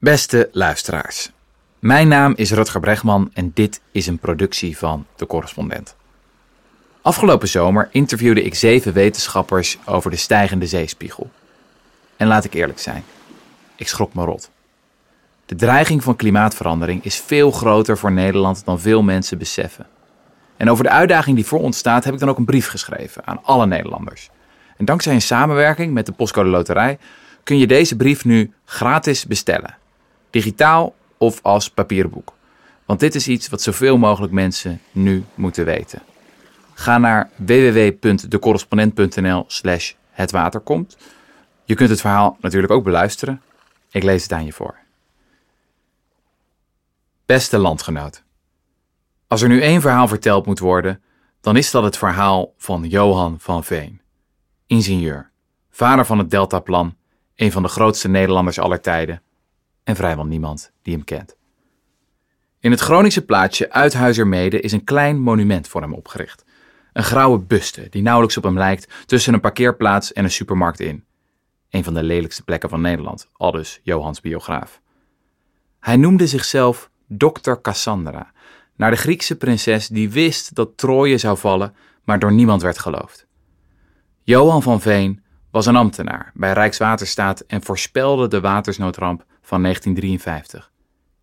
Beste luisteraars, mijn naam is Rutger Bregman en dit is een productie van De Correspondent. Afgelopen zomer interviewde ik zeven wetenschappers over de stijgende zeespiegel. En laat ik eerlijk zijn, ik schrok me rot. De dreiging van klimaatverandering is veel groter voor Nederland dan veel mensen beseffen. En over de uitdaging die voor ons staat heb ik dan ook een brief geschreven aan alle Nederlanders. En dankzij een samenwerking met de Postcode Loterij kun je deze brief nu gratis bestellen. Digitaal of als papieren boek. Want dit is iets wat zoveel mogelijk mensen nu moeten weten. Ga naar www.decorrespondent.nl slash hetwaterkomt. Je kunt het verhaal natuurlijk ook beluisteren. Ik lees het aan je voor. Beste landgenoot. Als er nu één verhaal verteld moet worden, dan is dat het verhaal van Johan van Veen. Ingenieur, vader van het Deltaplan, een van de grootste Nederlanders aller tijden en vrijwel niemand die hem kent. In het Groningse plaatsje Uithuizermede is een klein monument voor hem opgericht. Een grauwe buste die nauwelijks op hem lijkt tussen een parkeerplaats en een supermarkt in. Een van de lelijkste plekken van Nederland, aldus Johans biograaf. Hij noemde zichzelf Dr. Cassandra, naar de Griekse prinses die wist dat Troje zou vallen, maar door niemand werd geloofd. Johan van Veen was een ambtenaar bij Rijkswaterstaat en voorspelde de watersnoodramp van 1953.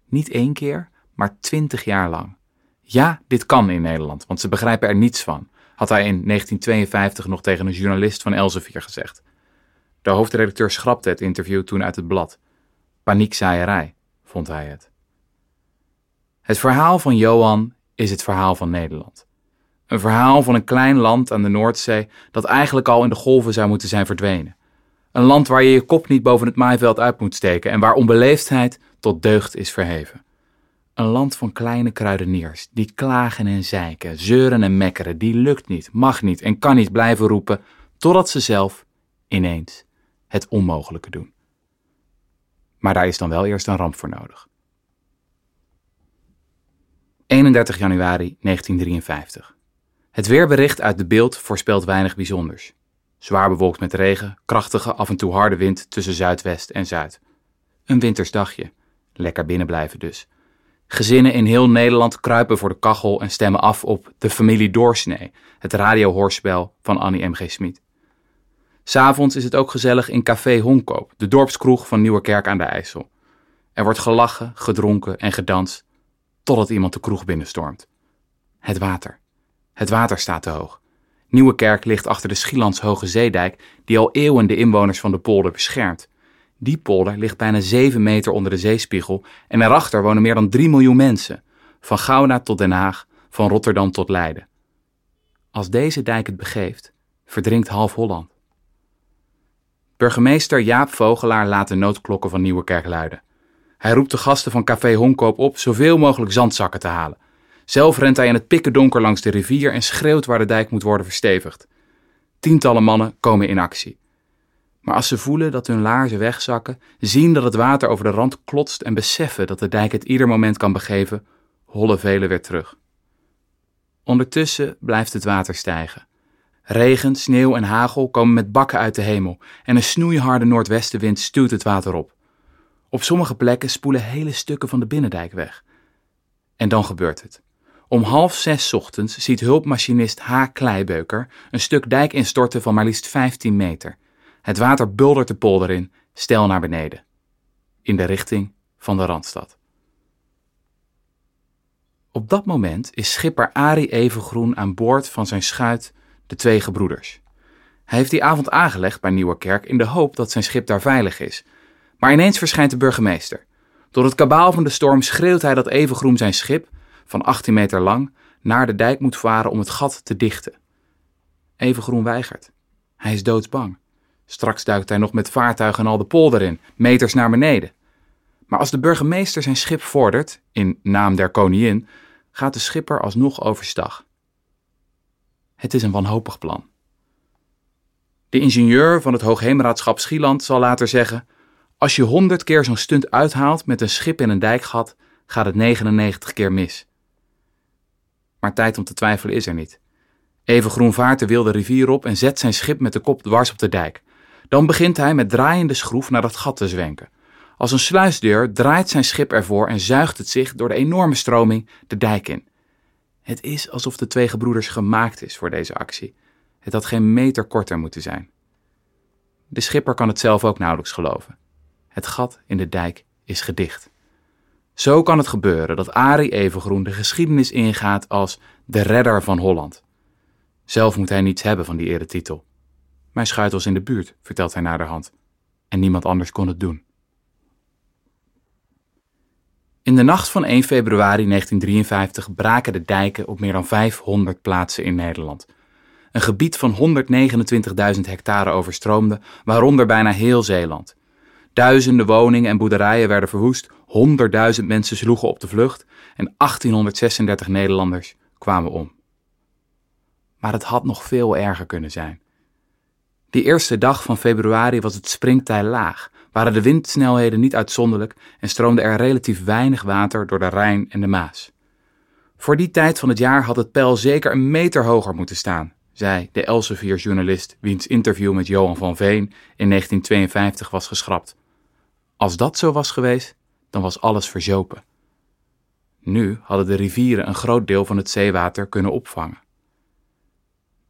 Niet één keer, maar twintig jaar lang. Ja, dit kan in Nederland, want ze begrijpen er niets van, had hij in 1952 nog tegen een journalist van Elsevier gezegd. De hoofdredacteur schrapte het interview toen uit het blad. Paniekzaaierij, vond hij het. Het verhaal van Johan is het verhaal van Nederland. Een verhaal van een klein land aan de Noordzee dat eigenlijk al in de golven zou moeten zijn verdwenen. Een land waar je je kop niet boven het maaiveld uit moet steken en waar onbeleefdheid tot deugd is verheven. Een land van kleine kruideniers die klagen en zeiken, zeuren en mekkeren, die lukt niet, mag niet en kan niet blijven roepen, totdat ze zelf, ineens, het onmogelijke doen. Maar daar is dan wel eerst een ramp voor nodig. 31 januari 1953. Het weerbericht uit de beeld voorspelt weinig bijzonders. Zwaar bewolkt met regen, krachtige, af en toe harde wind tussen zuidwest en zuid. Een wintersdagje. Lekker binnen blijven dus. Gezinnen in heel Nederland kruipen voor de kachel en stemmen af op De Familie Doorsnee, het radiohoorspel van Annie M.G. Smit. S'avonds is het ook gezellig in Café Honkoop, de dorpskroeg van Nieuwerkerk aan de IJssel. Er wordt gelachen, gedronken en gedanst, totdat iemand de kroeg binnenstormt. Het water. Het water staat te hoog. Nieuwekerk ligt achter de Schielands Hoge Zeedijk, die al eeuwen de inwoners van de polder beschermt. Die polder ligt bijna 7 meter onder de zeespiegel en erachter wonen meer dan 3 miljoen mensen. Van Gouda tot Den Haag, van Rotterdam tot Leiden. Als deze dijk het begeeft, verdrinkt half Holland. Burgemeester Jaap Vogelaar laat de noodklokken van Nieuwekerk luiden. Hij roept de gasten van Café Honkoop op zoveel mogelijk zandzakken te halen. Zelf rent hij in het pikken donker langs de rivier en schreeuwt waar de dijk moet worden verstevigd. Tientallen mannen komen in actie. Maar als ze voelen dat hun laarzen wegzakken, zien dat het water over de rand klotst en beseffen dat de dijk het ieder moment kan begeven, hollen velen weer terug. Ondertussen blijft het water stijgen. Regen, sneeuw en hagel komen met bakken uit de hemel en een snoeiharde noordwestenwind stuwt het water op. Op sommige plekken spoelen hele stukken van de binnendijk weg. En dan gebeurt het. Om half zes ochtends ziet hulpmachinist H. Kleibeuker een stuk dijk instorten van maar liefst 15 meter. Het water buldert de polder in, stel naar beneden. In de richting van de Randstad. Op dat moment is schipper Arie Evengroen aan boord van zijn schuit de Twee Gebroeders. Hij heeft die avond aangelegd bij Nieuwerkerk in de hoop dat zijn schip daar veilig is. Maar ineens verschijnt de burgemeester. Door het kabaal van de storm schreeuwt hij dat Evengroen zijn schip, van 18 meter lang, naar de dijk moet varen om het gat te dichten. Evengroen weigert. Hij is doodsbang. Straks duikt hij nog met vaartuigen en al de polder in, meters naar beneden. Maar als de burgemeester zijn schip vordert, in naam der koningin, gaat de schipper alsnog overstag. Het is een wanhopig plan. De ingenieur van het Hoogheemraadschap Schieland zal later zeggen: Als je honderd keer zo'n stunt uithaalt met een schip in een dijkgat, gaat het 99 keer mis. Maar tijd om te twijfelen is er niet. Even groen vaart de wilde rivier op en zet zijn schip met de kop dwars op de dijk. Dan begint hij met draaiende schroef naar dat gat te zwenken. Als een sluisdeur draait zijn schip ervoor en zuigt het zich door de enorme stroming de dijk in. Het is alsof de twee gebroeders gemaakt is voor deze actie. Het had geen meter korter moeten zijn. De schipper kan het zelf ook nauwelijks geloven. Het gat in de dijk is gedicht. Zo kan het gebeuren dat Arie Evengroen de geschiedenis ingaat als de redder van Holland. Zelf moet hij niets hebben van die eretitel. Mijn schuit was in de buurt, vertelt hij naderhand. En niemand anders kon het doen. In de nacht van 1 februari 1953 braken de dijken op meer dan 500 plaatsen in Nederland. Een gebied van 129.000 hectare overstroomde, waaronder bijna heel Zeeland. Duizenden woningen en boerderijen werden verwoest, honderdduizend mensen sloegen op de vlucht en 1836 Nederlanders kwamen om. Maar het had nog veel erger kunnen zijn. Die eerste dag van februari was het springtij laag, waren de windsnelheden niet uitzonderlijk en stroomde er relatief weinig water door de Rijn en de Maas. Voor die tijd van het jaar had het peil zeker een meter hoger moeten staan, zei de Elsevier-journalist wiens interview met Johan van Veen in 1952 was geschrapt. Als dat zo was geweest, dan was alles verzopen. Nu hadden de rivieren een groot deel van het zeewater kunnen opvangen.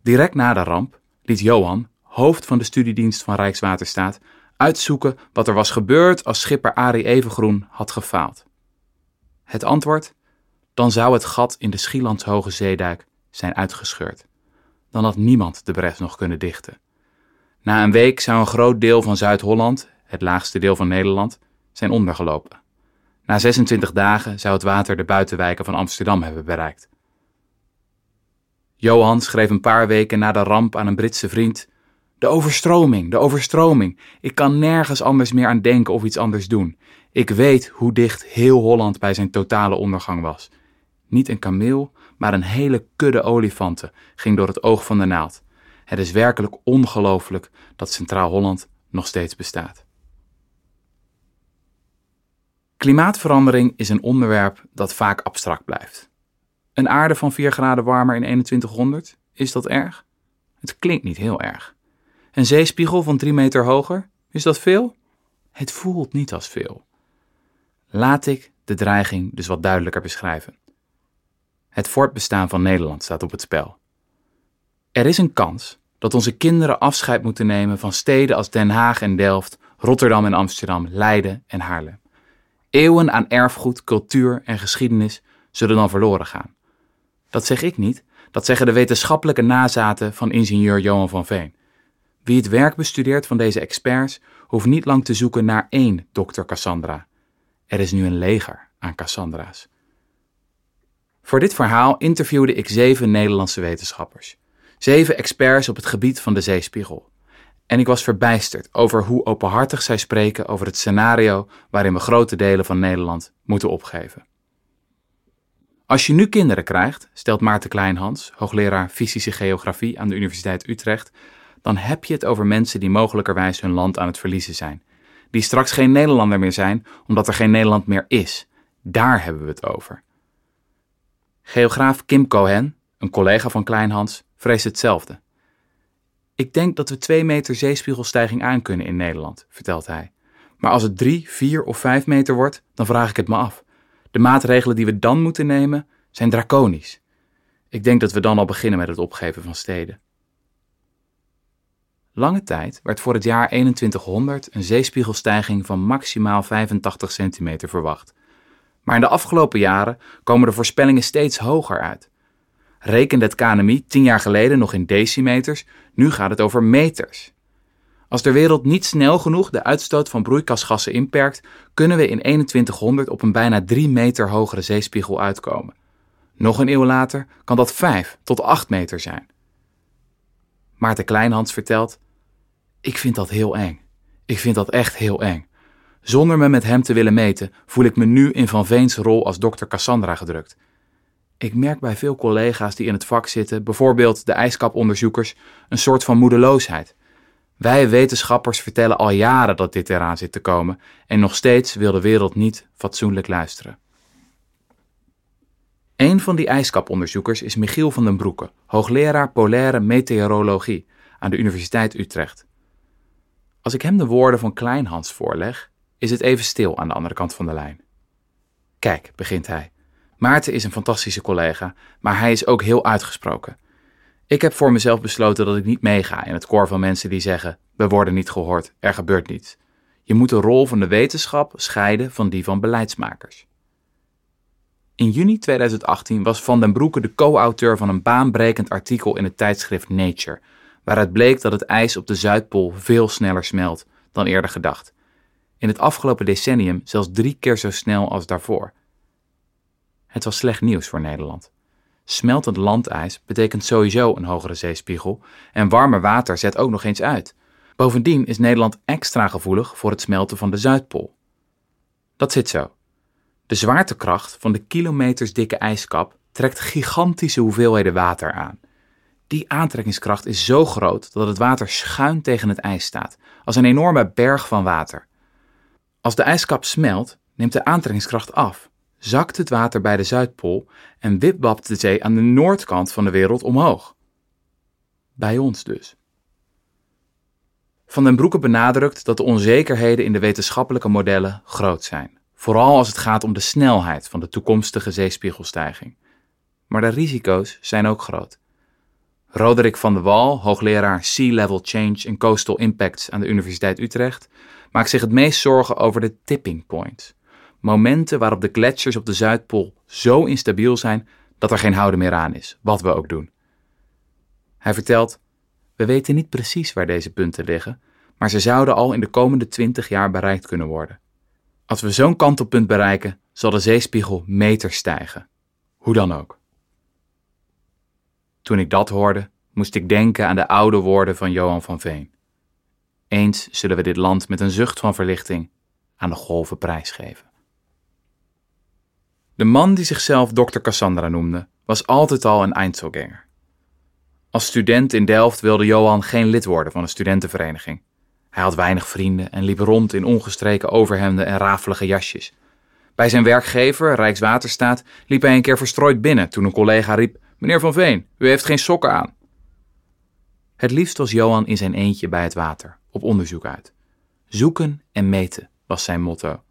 Direct na de ramp liet Johan, hoofd van de studiedienst van Rijkswaterstaat, uitzoeken wat er was gebeurd als schipper Arie Evengroen had gefaald. Het antwoord? Dan zou het gat in de Schielandshoge zeedijk zijn uitgescheurd. Dan had niemand de bres nog kunnen dichten. Na een week zou een groot deel van Zuid-Holland, het laagste deel van Nederland, zijn ondergelopen. Na 26 dagen zou het water de buitenwijken van Amsterdam hebben bereikt. Johan schreef een paar weken na de ramp aan een Britse vriend: De overstroming, de overstroming. Ik kan nergens anders meer aan denken of iets anders doen. Ik weet hoe dicht heel Holland bij zijn totale ondergang was. Niet een kameel, maar een hele kudde olifanten ging door het oog van de naald. Het is werkelijk ongelooflijk dat Centraal Holland nog steeds bestaat. Klimaatverandering is een onderwerp dat vaak abstract blijft. Een aarde van 4 graden warmer in 2100, is dat erg? Het klinkt niet heel erg. Een zeespiegel van 3 meter hoger, is dat veel? Het voelt niet als veel. Laat ik de dreiging dus wat duidelijker beschrijven. Het voortbestaan van Nederland staat op het spel. Er is een kans dat onze kinderen afscheid moeten nemen van steden als Den Haag en Delft, Rotterdam en Amsterdam, Leiden en Haarlem. Eeuwen aan erfgoed, cultuur en geschiedenis zullen dan verloren gaan. Dat zeg ik niet, dat zeggen de wetenschappelijke nazaten van ingenieur Johan van Veen. Wie het werk bestudeert van deze experts hoeft niet lang te zoeken naar één dokter Cassandra. Er is nu een leger aan Cassandra's. Voor dit verhaal interviewde ik zeven Nederlandse wetenschappers. Zeven experts op het gebied van de zeespiegel. En ik was verbijsterd over hoe openhartig zij spreken over het scenario waarin we grote delen van Nederland moeten opgeven. Als je nu kinderen krijgt, stelt Maarten Kleinhans, hoogleraar fysische geografie aan de Universiteit Utrecht, dan heb je het over mensen die mogelijkerwijs hun land aan het verliezen zijn. Die straks geen Nederlander meer zijn, omdat er geen Nederland meer is. Daar hebben we het over. Geograaf Kim Cohen, een collega van Kleinhans, vreest hetzelfde. Ik denk dat we twee meter zeespiegelstijging aankunnen in Nederland, vertelt hij. Maar als het drie, vier of vijf meter wordt, dan vraag ik het me af. De maatregelen die we dan moeten nemen zijn draconisch. Ik denk dat we dan al beginnen met het opgeven van steden. Lange tijd werd voor het jaar 2100 een zeespiegelstijging van maximaal 85 centimeter verwacht. Maar in de afgelopen jaren komen de voorspellingen steeds hoger uit. Rekende het KNMI tien jaar geleden nog in decimeters, nu gaat het over meters. Als de wereld niet snel genoeg de uitstoot van broeikasgassen inperkt, kunnen we in 2100 op een bijna 3 meter hogere zeespiegel uitkomen. Nog een eeuw later kan dat 5 tot 8 meter zijn. Maarten Kleinhans vertelt: Ik vind dat heel eng. Ik vind dat echt heel eng. Zonder me met hem te willen meten, voel ik me nu in Van Veens rol als dokter Cassandra gedrukt. Ik merk bij veel collega's die in het vak zitten, bijvoorbeeld de ijskaponderzoekers, een soort van moedeloosheid. Wij wetenschappers vertellen al jaren dat dit eraan zit te komen en nog steeds wil de wereld niet fatsoenlijk luisteren. Een van die ijskaponderzoekers is Michiel van den Broeke, hoogleraar polaire meteorologie aan de Universiteit Utrecht. Als ik hem de woorden van Kleinhans voorleg, is het even stil aan de andere kant van de lijn. Kijk, begint hij. Maarten is een fantastische collega, maar hij is ook heel uitgesproken. Ik heb voor mezelf besloten dat ik niet meega in het koor van mensen die zeggen: we worden niet gehoord, er gebeurt niets. Je moet de rol van de wetenschap scheiden van die van beleidsmakers. In juni 2018 was Van den Broeke de co-auteur van een baanbrekend artikel in het tijdschrift Nature, waaruit bleek dat het ijs op de Zuidpool veel sneller smelt dan eerder gedacht. In het afgelopen decennium zelfs drie keer zo snel als daarvoor. Het was slecht nieuws voor Nederland. Smeltend landijs betekent sowieso een hogere zeespiegel en warmer water zet ook nog eens uit. Bovendien is Nederland extra gevoelig voor het smelten van de Zuidpool. Dat zit zo. De zwaartekracht van de kilometers dikke ijskap trekt gigantische hoeveelheden water aan. Die aantrekkingskracht is zo groot dat het water schuin tegen het ijs staat, als een enorme berg van water. Als de ijskap smelt, neemt de aantrekkingskracht af, zakt het water bij de Zuidpool en wipwapt de zee aan de noordkant van de wereld omhoog. Bij ons dus. Van den Broeke benadrukt dat de onzekerheden in de wetenschappelijke modellen groot zijn, vooral als het gaat om de snelheid van de toekomstige zeespiegelstijging. Maar de risico's zijn ook groot. Roderick van de Wal, hoogleraar Sea Level Change en Coastal Impacts aan de Universiteit Utrecht, maakt zich het meest zorgen over de tipping points. Momenten waarop de gletsjers op de Zuidpool zo instabiel zijn dat er geen houden meer aan is, wat we ook doen. Hij vertelt: We weten niet precies waar deze punten liggen, maar ze zouden al in de komende 20 jaar bereikt kunnen worden. Als we zo'n kantelpunt bereiken, zal de zeespiegel meters stijgen. Hoe dan ook. Toen ik dat hoorde, moest ik denken aan de oude woorden van Johan van Veen. Eens zullen we dit land met een zucht van verlichting aan de golven prijsgeven. De man die zichzelf Dr. Cassandra noemde, was altijd al een Einzelganger. Als student in Delft wilde Johan geen lid worden van een studentenvereniging. Hij had weinig vrienden en liep rond in ongestreken overhemden en rafelige jasjes. Bij zijn werkgever, Rijkswaterstaat, liep hij een keer verstrooid binnen toen een collega riep: Meneer Van Veen, u heeft geen sokken aan. Het liefst was Johan in zijn eentje bij het water, op onderzoek uit. Zoeken en meten was zijn motto.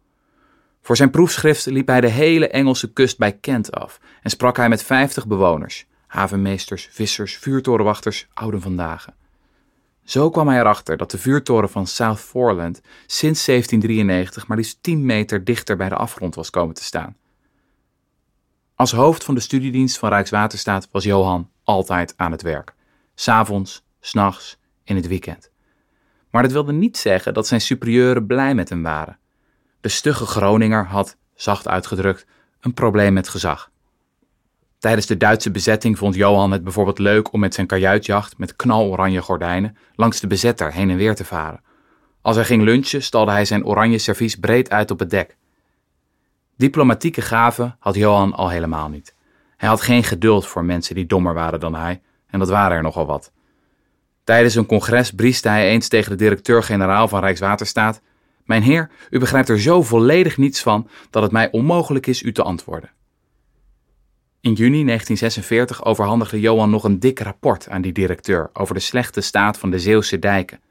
Voor zijn proefschrift liep hij de hele Engelse kust bij Kent af en sprak hij met vijftig bewoners, havenmeesters, vissers, vuurtorenwachters, ouden vandaag. Zo kwam hij erachter dat de vuurtoren van South Foreland sinds 1793 maar liefst 10 meter dichter bij de afgrond was komen te staan. Als hoofd van de studiedienst van Rijkswaterstaat was Johan altijd aan het werk. S'avonds, s'nachts, in het weekend. Maar dat wilde niet zeggen dat zijn superieuren blij met hem waren. De stugge Groninger had, zacht uitgedrukt, een probleem met gezag. Tijdens de Duitse bezetting vond Johan het bijvoorbeeld leuk om met zijn kajuitjacht met knaloranje gordijnen langs de bezetter heen en weer te varen. Als hij ging lunchen stalde hij zijn oranje servies breed uit op het dek. Diplomatieke gaven had Johan al helemaal niet. Hij had geen geduld voor mensen die dommer waren dan hij, en dat waren er nogal wat. Tijdens een congres brieste hij eens tegen de directeur-generaal van Rijkswaterstaat: Mijn heer, u begrijpt er zo volledig niets van dat het mij onmogelijk is u te antwoorden. In juni 1946 overhandigde Johan nog een dik rapport aan die directeur over de slechte staat van de Zeeuwse dijken.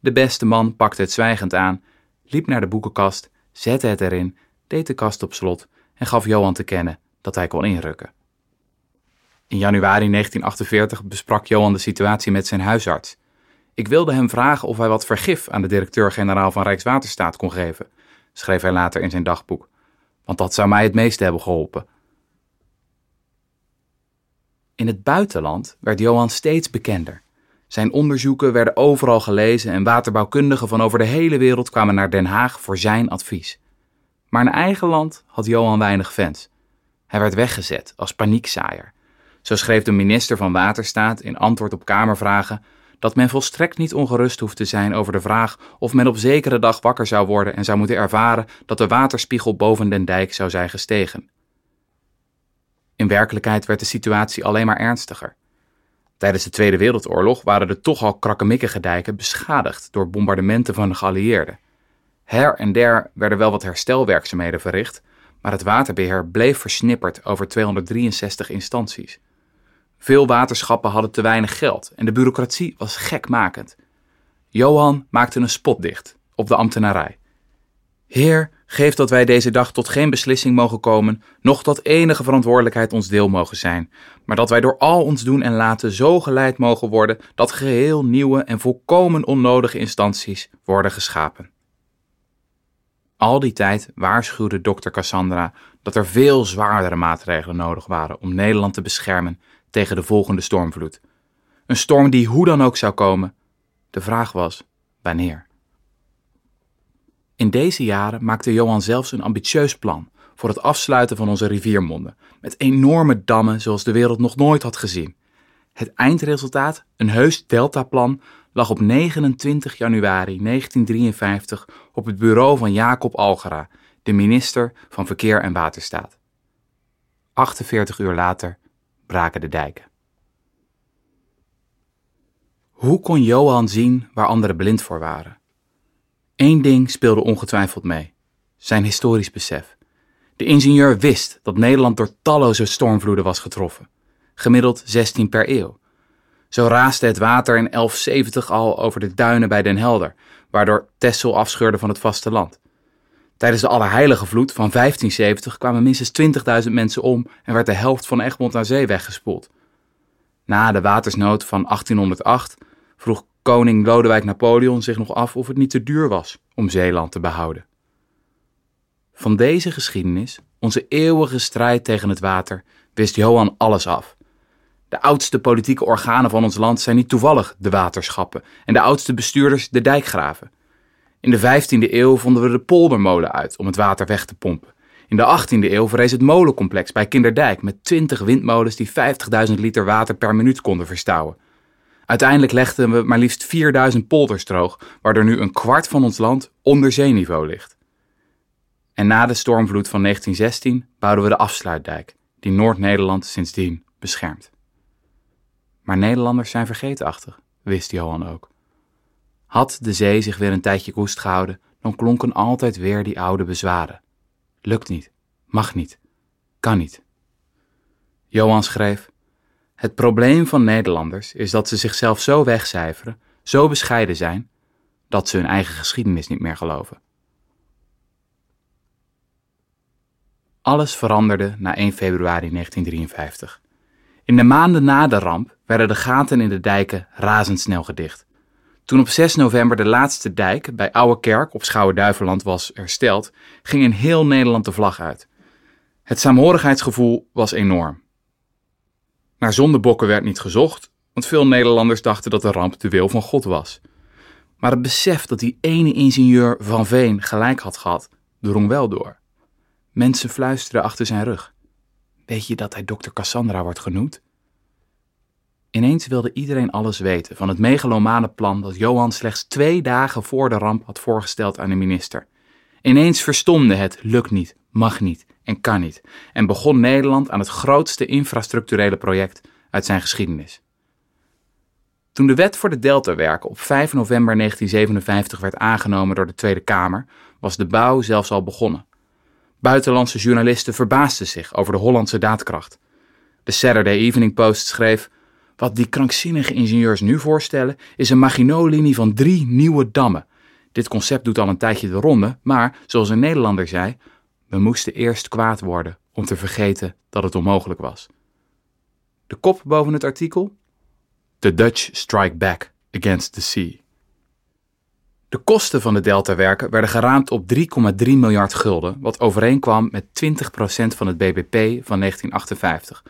De beste man pakte het zwijgend aan, liep naar de boekenkast, zette het erin, deed de kast op slot en gaf Johan te kennen dat hij kon inrukken. In januari 1948 besprak Johan de situatie met zijn huisarts. Ik wilde hem vragen of hij wat vergif aan de directeur-generaal van Rijkswaterstaat kon geven, schreef hij later in zijn dagboek, want dat zou mij het meeste hebben geholpen. In het buitenland werd Johan steeds bekender. Zijn onderzoeken werden overal gelezen en waterbouwkundigen van over de hele wereld kwamen naar Den Haag voor zijn advies. Maar in eigen land had Johan weinig fans. Hij werd weggezet als paniekzaaier. Zo schreef de minister van Waterstaat in antwoord op Kamervragen dat men volstrekt niet ongerust hoeft te zijn over de vraag of men op zekere dag wakker zou worden en zou moeten ervaren dat de waterspiegel boven den dijk zou zijn gestegen. In werkelijkheid werd de situatie alleen maar ernstiger. Tijdens de Tweede Wereldoorlog waren de toch al krakkemikkige dijken beschadigd door bombardementen van de geallieerden. Her en der werden wel wat herstelwerkzaamheden verricht, maar het waterbeheer bleef versnipperd over 263 instanties. Veel waterschappen hadden te weinig geld en de bureaucratie was gekmakend. Johan maakte een spot dicht op de ambtenarij. Heer, geef dat wij deze dag tot geen beslissing mogen komen, noch dat enige verantwoordelijkheid ons deel mogen zijn, maar dat wij door al ons doen en laten zo geleid mogen worden dat geheel nieuwe en volkomen onnodige instanties worden geschapen. Al die tijd waarschuwde dokter Cassandra dat er veel zwaardere maatregelen nodig waren om Nederland te beschermen tegen de volgende stormvloed. Een storm die hoe dan ook zou komen. De vraag was wanneer. In deze jaren maakte Johan zelfs een ambitieus plan voor het afsluiten van onze riviermonden, met enorme dammen zoals de wereld nog nooit had gezien. Het eindresultaat, een heus deltaplan, lag op 29 januari 1953 op het bureau van Jacob Algera, de minister van Verkeer en Waterstaat. 48 uur later braken de dijken. Hoe kon Johan zien waar anderen blind voor waren? Eén ding speelde ongetwijfeld mee: zijn historisch besef. De ingenieur wist dat Nederland door talloze stormvloeden was getroffen, gemiddeld 16 per eeuw. Zo raasde het water in 1170 al over de duinen bij Den Helder, waardoor Texel afscheurde van het vasteland. Tijdens de Allerheilige Vloed van 1570 kwamen minstens 20.000 mensen om en werd de helft van Egmond naar zee weggespoeld. Na de watersnood van 1808 vroeg koning Lodewijk Napoleon zich nog af of het niet te duur was om Zeeland te behouden. Van deze geschiedenis, onze eeuwige strijd tegen het water, wist Johan alles af. De oudste politieke organen van ons land zijn niet toevallig de waterschappen en de oudste bestuurders de dijkgraven. In de 15e eeuw vonden we de poldermolen uit om het water weg te pompen. In de 18e eeuw verrees het molencomplex bij Kinderdijk met 20 windmolens die 50.000 liter water per minuut konden verstouwen. Uiteindelijk legden we maar liefst 4000 polders droog, waardoor nu een kwart van ons land onder zeeniveau ligt. En na de stormvloed van 1916 bouwden we de afsluitdijk, die Noord-Nederland sindsdien beschermt. Maar Nederlanders zijn vergeetachtig, wist Johan ook. Had de zee zich weer een tijdje koest gehouden, dan klonken altijd weer die oude bezwaren. Lukt niet, mag niet, kan niet. Johan schreef: Het probleem van Nederlanders is dat ze zichzelf zo wegcijferen, zo bescheiden zijn, dat ze hun eigen geschiedenis niet meer geloven. Alles veranderde na 1 februari 1953. In de maanden na de ramp werden de gaten in de dijken razendsnel gedicht. Toen op 6 november de laatste dijk bij Oude Kerk op Schouwen-Duiveland was hersteld, ging in heel Nederland de vlag uit. Het saamhorigheidsgevoel was enorm. Naar zondebokken werd niet gezocht, want veel Nederlanders dachten dat de ramp de wil van God was. Maar het besef dat die ene ingenieur Van Veen gelijk had gehad, drong wel door. Mensen fluisterden achter zijn rug. Weet je dat hij dokter Cassandra wordt genoemd? Ineens wilde iedereen alles weten van het megalomane plan dat Johan slechts twee dagen voor de ramp had voorgesteld aan de minister. Ineens verstomde het lukt niet, mag niet en kan niet en begon Nederland aan het grootste infrastructurele project uit zijn geschiedenis. Toen de wet voor de deltawerken op 5 november 1957 werd aangenomen door de Tweede Kamer, was de bouw zelfs al begonnen. Buitenlandse journalisten verbaasden zich over de Hollandse daadkracht. De Saturday Evening Post schreef: Wat die krankzinnige ingenieurs nu voorstellen, is een Maginot-linie van drie nieuwe dammen. Dit concept doet al een tijdje de ronde, maar zoals een Nederlander zei: We moesten eerst kwaad worden om te vergeten dat het onmogelijk was. De kop boven het artikel: The Dutch strike back against the sea. De kosten van de deltawerken werden geraamd op 3,3 miljard gulden, wat overeenkwam met 20% van het BBP van 1958.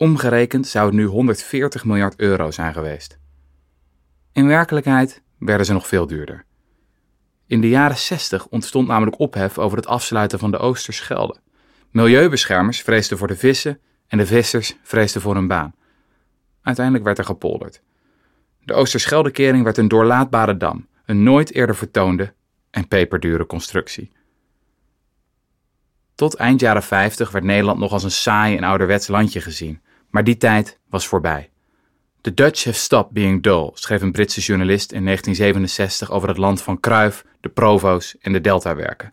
Omgerekend zou het nu 140 miljard euro zijn geweest. In werkelijkheid werden ze nog veel duurder. In de jaren 60 ontstond namelijk ophef over het afsluiten van de Oosterschelde. Milieubeschermers vreesden voor de vissen en de vissers vreesden voor hun baan. Uiteindelijk werd er gepolderd. De Oosterscheldekering werd een doorlaatbare dam een nooit eerder vertoonde en peperdure constructie. Tot eind jaren 50 werd Nederland nog als een saai en ouderwets landje gezien, maar die tijd was voorbij. The Dutch have stopped being dull, schreef een Britse journalist in 1967 over het land van Cruyff, de Provo's en de Deltawerken.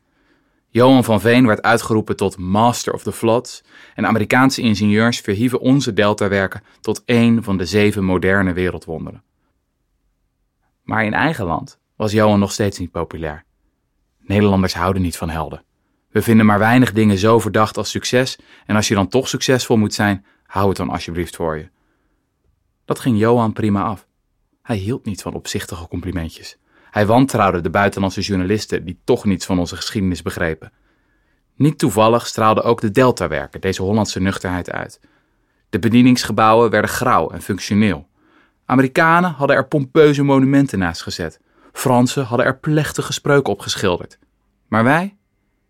Johan van Veen werd uitgeroepen tot Master of the Floods en Amerikaanse ingenieurs verhieven onze deltawerken tot één van de zeven moderne wereldwonderen. Maar in eigen land was Johan nog steeds niet populair. Nederlanders houden niet van helden. We vinden maar weinig dingen zo verdacht als succes en als je dan toch succesvol moet zijn, hou het dan alsjeblieft voor je. Dat ging Johan prima af. Hij hield niet van opzichtige complimentjes. Hij wantrouwde de buitenlandse journalisten die toch niets van onze geschiedenis begrepen. Niet toevallig straalde ook de Deltawerken deze Hollandse nuchterheid uit. De bedieningsgebouwen werden grauw en functioneel. Amerikanen hadden er pompeuze monumenten naast gezet. Fransen hadden er plechtige spreuken op geschilderd. Maar wij?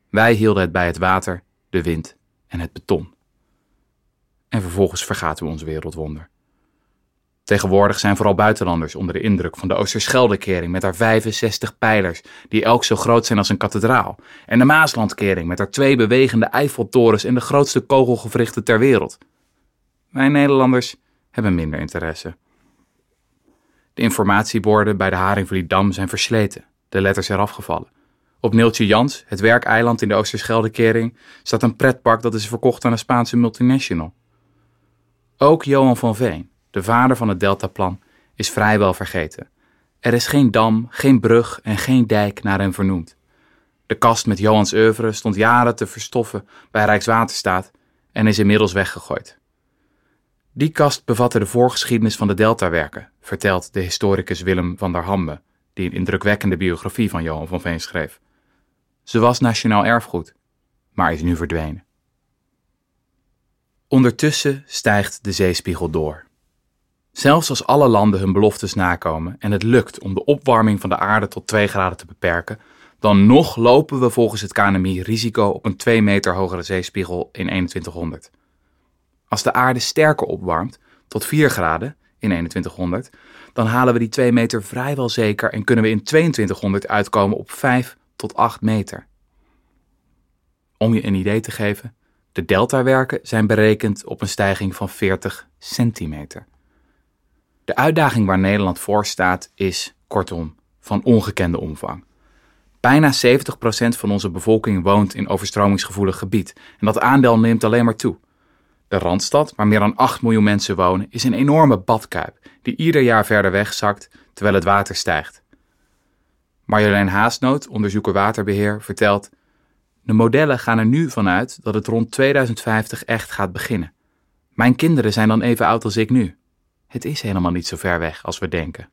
Wij hielden het bij het water, de wind en het beton. En vervolgens vergaten we ons wereldwonder. Tegenwoordig zijn vooral buitenlanders onder de indruk van de Oosterscheldekering met haar 65 pijlers, die elk zo groot zijn als een kathedraal, en de Maaslandkering met haar twee bewegende Eiffeltorens en de grootste kogelgewrichten ter wereld. Wij Nederlanders hebben minder interesse. De informatieborden bij de Haringvlietdam zijn versleten, de letters eraf gevallen. Op Neeltje Jans, het werkeiland in de Oosterscheldekering, staat een pretpark dat is verkocht aan een Spaanse multinational. Ook Johan van Veen, de vader van het Deltaplan, is vrijwel vergeten. Er is geen dam, geen brug en geen dijk naar hem vernoemd. De kast met Johans oeuvre stond jaren te verstoffen bij Rijkswaterstaat en is inmiddels weggegooid. Die kast bevatte de voorgeschiedenis van de Deltawerken, vertelt de historicus Willem van der Hambe, die een indrukwekkende biografie van Johan van Veen schreef. Ze was nationaal erfgoed, maar is nu verdwenen. Ondertussen stijgt de zeespiegel door. Zelfs als alle landen hun beloftes nakomen en het lukt om de opwarming van de aarde tot 2 graden te beperken, dan nog lopen we volgens het KNMI risico op een 2 meter hogere zeespiegel in 2100. Als de aarde sterker opwarmt, tot 4 graden in 2100, dan halen we die 2 meter vrijwel zeker en kunnen we in 2200 uitkomen op 5 tot 8 meter. Om je een idee te geven, de deltawerken zijn berekend op een stijging van 40 centimeter. De uitdaging waar Nederland voor staat is, kortom, van ongekende omvang. Bijna 70% van onze bevolking woont in overstromingsgevoelig gebied en dat aandeel neemt alleen maar toe. De Randstad, waar meer dan 8 miljoen mensen wonen, is een enorme badkuip die ieder jaar verder wegzakt terwijl het water stijgt. Marjolein Haasnoot, onderzoeker waterbeheer, vertelt: De modellen gaan er nu vanuit dat het rond 2050 echt gaat beginnen. Mijn kinderen zijn dan even oud als ik nu. Het is helemaal niet zo ver weg als we denken.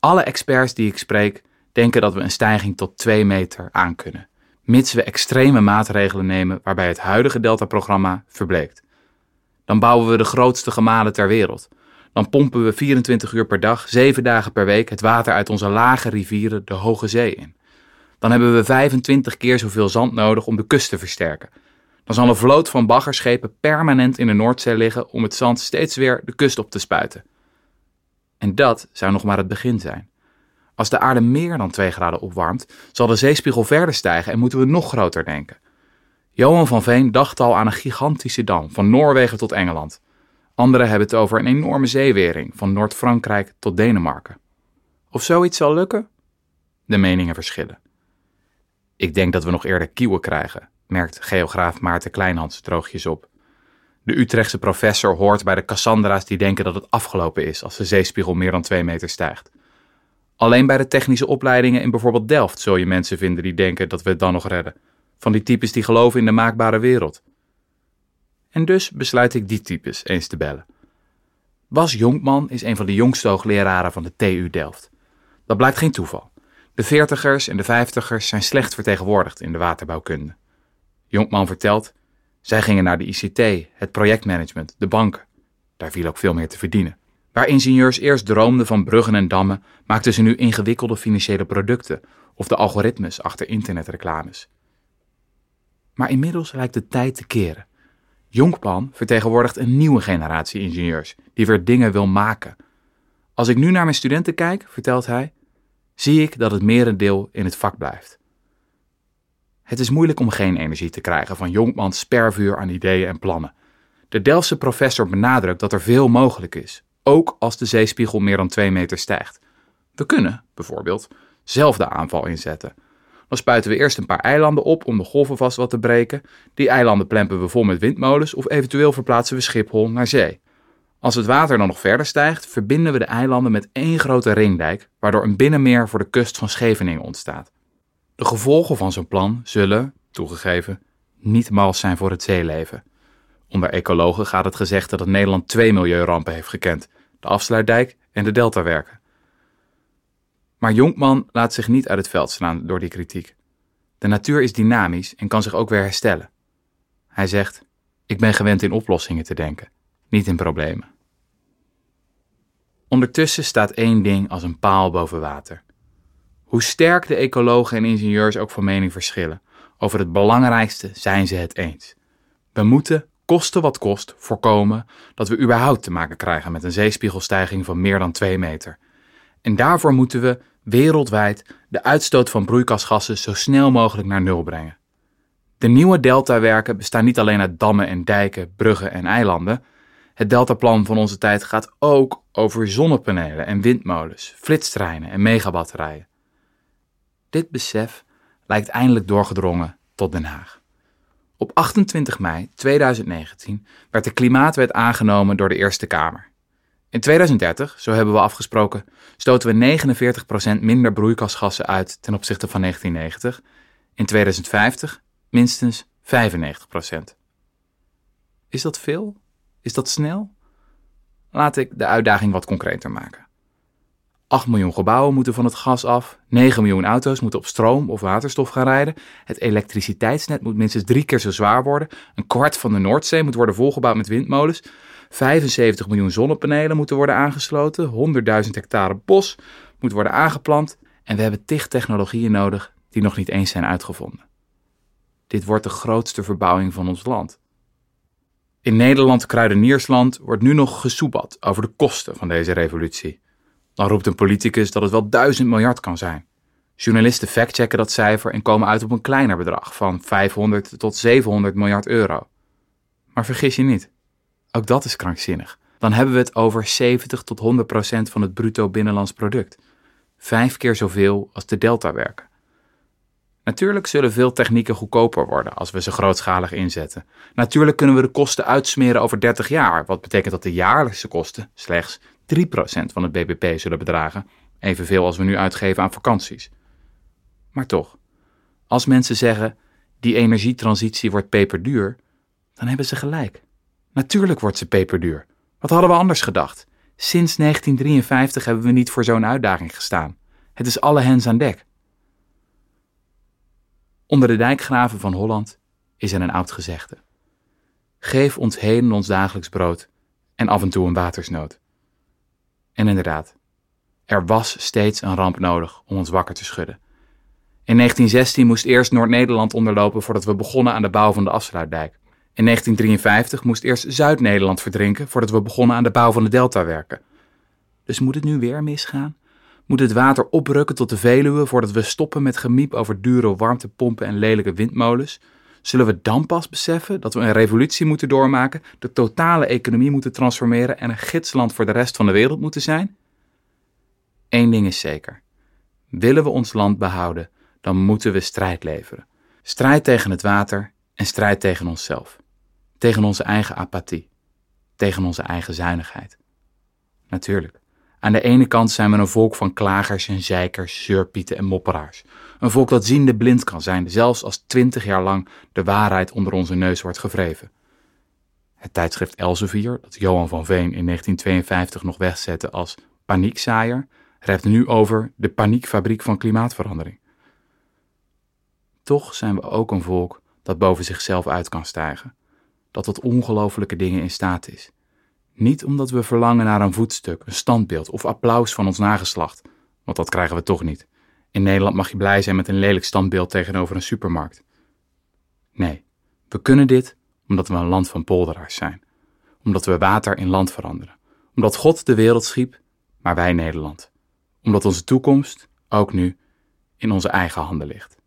Alle experts die ik spreek denken dat we een stijging tot 2 meter aankunnen, mits we extreme maatregelen nemen waarbij het huidige Delta-programma verbleekt. Dan bouwen we de grootste gemalen ter wereld. Dan pompen we 24 uur per dag, 7 dagen per week het water uit onze lage rivieren de Hoge Zee in. Dan hebben we 25 keer zoveel zand nodig om de kust te versterken dan zal een vloot van baggerschepen permanent in de Noordzee liggen om het zand steeds weer de kust op te spuiten. En dat zou nog maar het begin zijn. Als de aarde meer dan 2 graden opwarmt, zal de zeespiegel verder stijgen en moeten we nog groter denken. Johan van Veen dacht al aan een gigantische dam, van Noorwegen tot Engeland. Anderen hebben het over een enorme zeewering, van Noord-Frankrijk tot Denemarken. Of zoiets zal lukken? De meningen verschillen. Ik denk dat we nog eerder kieuwen krijgen, merkt geograaf Maarten Kleinhans droogjes op. De Utrechtse professor hoort bij de Cassandra's die denken dat het afgelopen is als de zeespiegel meer dan 2 meter stijgt. Alleen bij de technische opleidingen in bijvoorbeeld Delft zul je mensen vinden die denken dat we het dan nog redden. Van die types die geloven in de maakbare wereld. En dus besluit ik die types eens te bellen. Bas Jonkman is een van de jongste hoogleraren van de TU Delft. Dat blijkt geen toeval. De veertigers en de vijftigers zijn slecht vertegenwoordigd in de waterbouwkunde. Jonkman vertelt, zij gingen naar de ICT, het projectmanagement, de banken. Daar viel ook veel meer te verdienen. Waar ingenieurs eerst droomden van bruggen en dammen, maakten ze nu ingewikkelde financiële producten of de algoritmes achter internetreclames. Maar inmiddels lijkt de tijd te keren. Jonkman vertegenwoordigt een nieuwe generatie ingenieurs die weer dingen wil maken. Als ik nu naar mijn studenten kijk, vertelt hij, zie ik dat het merendeel in het vak blijft. Het is moeilijk om geen energie te krijgen van Jonkmans spervuur aan ideeën en plannen. De Delftse professor benadrukt dat er veel mogelijk is, ook als de zeespiegel meer dan 2 meter stijgt. We kunnen, bijvoorbeeld, zelf de aanval inzetten. Dan spuiten we eerst een paar eilanden op om de golven vast wat te breken. Die eilanden plempen we vol met windmolens of eventueel verplaatsen we Schiphol naar zee. Als het water dan nog verder stijgt, verbinden we de eilanden met één grote ringdijk, waardoor een binnenmeer voor de kust van Scheveningen ontstaat. De gevolgen van zo'n plan zullen, toegegeven, niet mals zijn voor het zeeleven. Onder ecologen gaat het gezegd dat Nederland twee milieurampen heeft gekend: de afsluitdijk en de deltawerken. Maar Jonkman laat zich niet uit het veld slaan door die kritiek. De natuur is dynamisch en kan zich ook weer herstellen. Hij zegt: Ik ben gewend in oplossingen te denken, niet in problemen. Ondertussen staat één ding als een paal boven water. Hoe sterk de ecologen en ingenieurs ook van mening verschillen, over het belangrijkste zijn ze het eens. We moeten, koste wat kost, voorkomen dat we überhaupt te maken krijgen met een zeespiegelstijging van meer dan 2 meter. En daarvoor moeten we wereldwijd de uitstoot van broeikasgassen zo snel mogelijk naar nul brengen. De nieuwe deltawerken bestaan niet alleen uit dammen en dijken, bruggen en eilanden. Het deltaplan van onze tijd gaat ook over zonnepanelen en windmolens, flitstreinen en megabatterijen. Dit besef lijkt eindelijk doorgedrongen tot Den Haag. Op 28 mei 2019 werd de Klimaatwet aangenomen door de Eerste Kamer. In 2030, zo hebben we afgesproken, stoten we 49% minder broeikasgassen uit ten opzichte van 1990. In 2050 minstens 95%. Is dat veel? Is dat snel? Laat ik de uitdaging wat concreter maken. 8 miljoen gebouwen moeten van het gas af. 9 miljoen auto's moeten op stroom of waterstof gaan rijden. Het elektriciteitsnet moet minstens drie keer zo zwaar worden. Een kwart van de Noordzee moet worden volgebouwd met windmolens. 75 miljoen zonnepanelen moeten worden aangesloten. 100.000 hectare bos moet worden aangeplant. En we hebben tig technologieën nodig die nog niet eens zijn uitgevonden. Dit wordt de grootste verbouwing van ons land. In Nederland, Kruideniersland, wordt nu nog gesoebat over de kosten van deze revolutie. Dan roept een politicus dat het wel duizend miljard kan zijn. Journalisten factchecken dat cijfer en komen uit op een kleiner bedrag van 500 tot 700 miljard euro. Maar vergis je niet, ook dat is krankzinnig. Dan hebben we het over 70 tot 100 procent van het bruto binnenlands product. Vijf keer zoveel als de deltawerken. Natuurlijk zullen veel technieken goedkoper worden als we ze grootschalig inzetten. Natuurlijk kunnen we de kosten uitsmeren over 30 jaar, wat betekent dat de jaarlijkse kosten slechts 3% van het BBP zullen bedragen, evenveel als we nu uitgeven aan vakanties. Maar toch, als mensen zeggen die energietransitie wordt peperduur, dan hebben ze gelijk. Natuurlijk wordt ze peperduur. Wat hadden we anders gedacht? Sinds 1953 hebben we niet voor zo'n uitdaging gestaan. Het is alle hens aan dek. Onder de dijkgraven van Holland is er een oud gezegde. Geef ons heden ons dagelijks brood en af en toe een watersnood. En inderdaad, er was steeds een ramp nodig om ons wakker te schudden. In 1916 moest eerst Noord-Nederland onderlopen voordat we begonnen aan de bouw van de afsluitdijk. In 1953 moest eerst Zuid-Nederland verdrinken voordat we begonnen aan de bouw van de deltawerken. Dus moet het nu weer misgaan? Moet het water oprukken tot de Veluwe voordat we stoppen met gemiep over dure warmtepompen en lelijke windmolens? Zullen we dan pas beseffen dat we een revolutie moeten doormaken, de totale economie moeten transformeren en een gidsland voor de rest van de wereld moeten zijn? Eén ding is zeker. Willen we ons land behouden, dan moeten we strijd leveren. Strijd tegen het water en strijd tegen onszelf. Tegen onze eigen apathie. Tegen onze eigen zuinigheid. Natuurlijk. Aan de ene kant zijn we een volk van klagers en zeikers, zeurpieten en mopperaars. Een volk dat ziende blind kan zijn, zelfs als twintig jaar lang de waarheid onder onze neus wordt gevreven. Het tijdschrift Elsevier, dat Johan van Veen in 1952 nog wegzette als paniekzaaier, rept nu over de paniekfabriek van klimaatverandering. Toch zijn we ook een volk dat boven zichzelf uit kan stijgen, dat tot ongelofelijke dingen in staat is niet omdat we verlangen naar een voetstuk, een standbeeld of applaus van ons nageslacht, want dat krijgen we toch niet. In Nederland mag je blij zijn met een lelijk standbeeld tegenover een supermarkt. Nee, we kunnen dit omdat we een land van polderaars zijn. Omdat we water in land veranderen. Omdat God de wereld schiep, maar wij Nederland. Omdat onze toekomst, ook nu, in onze eigen handen ligt.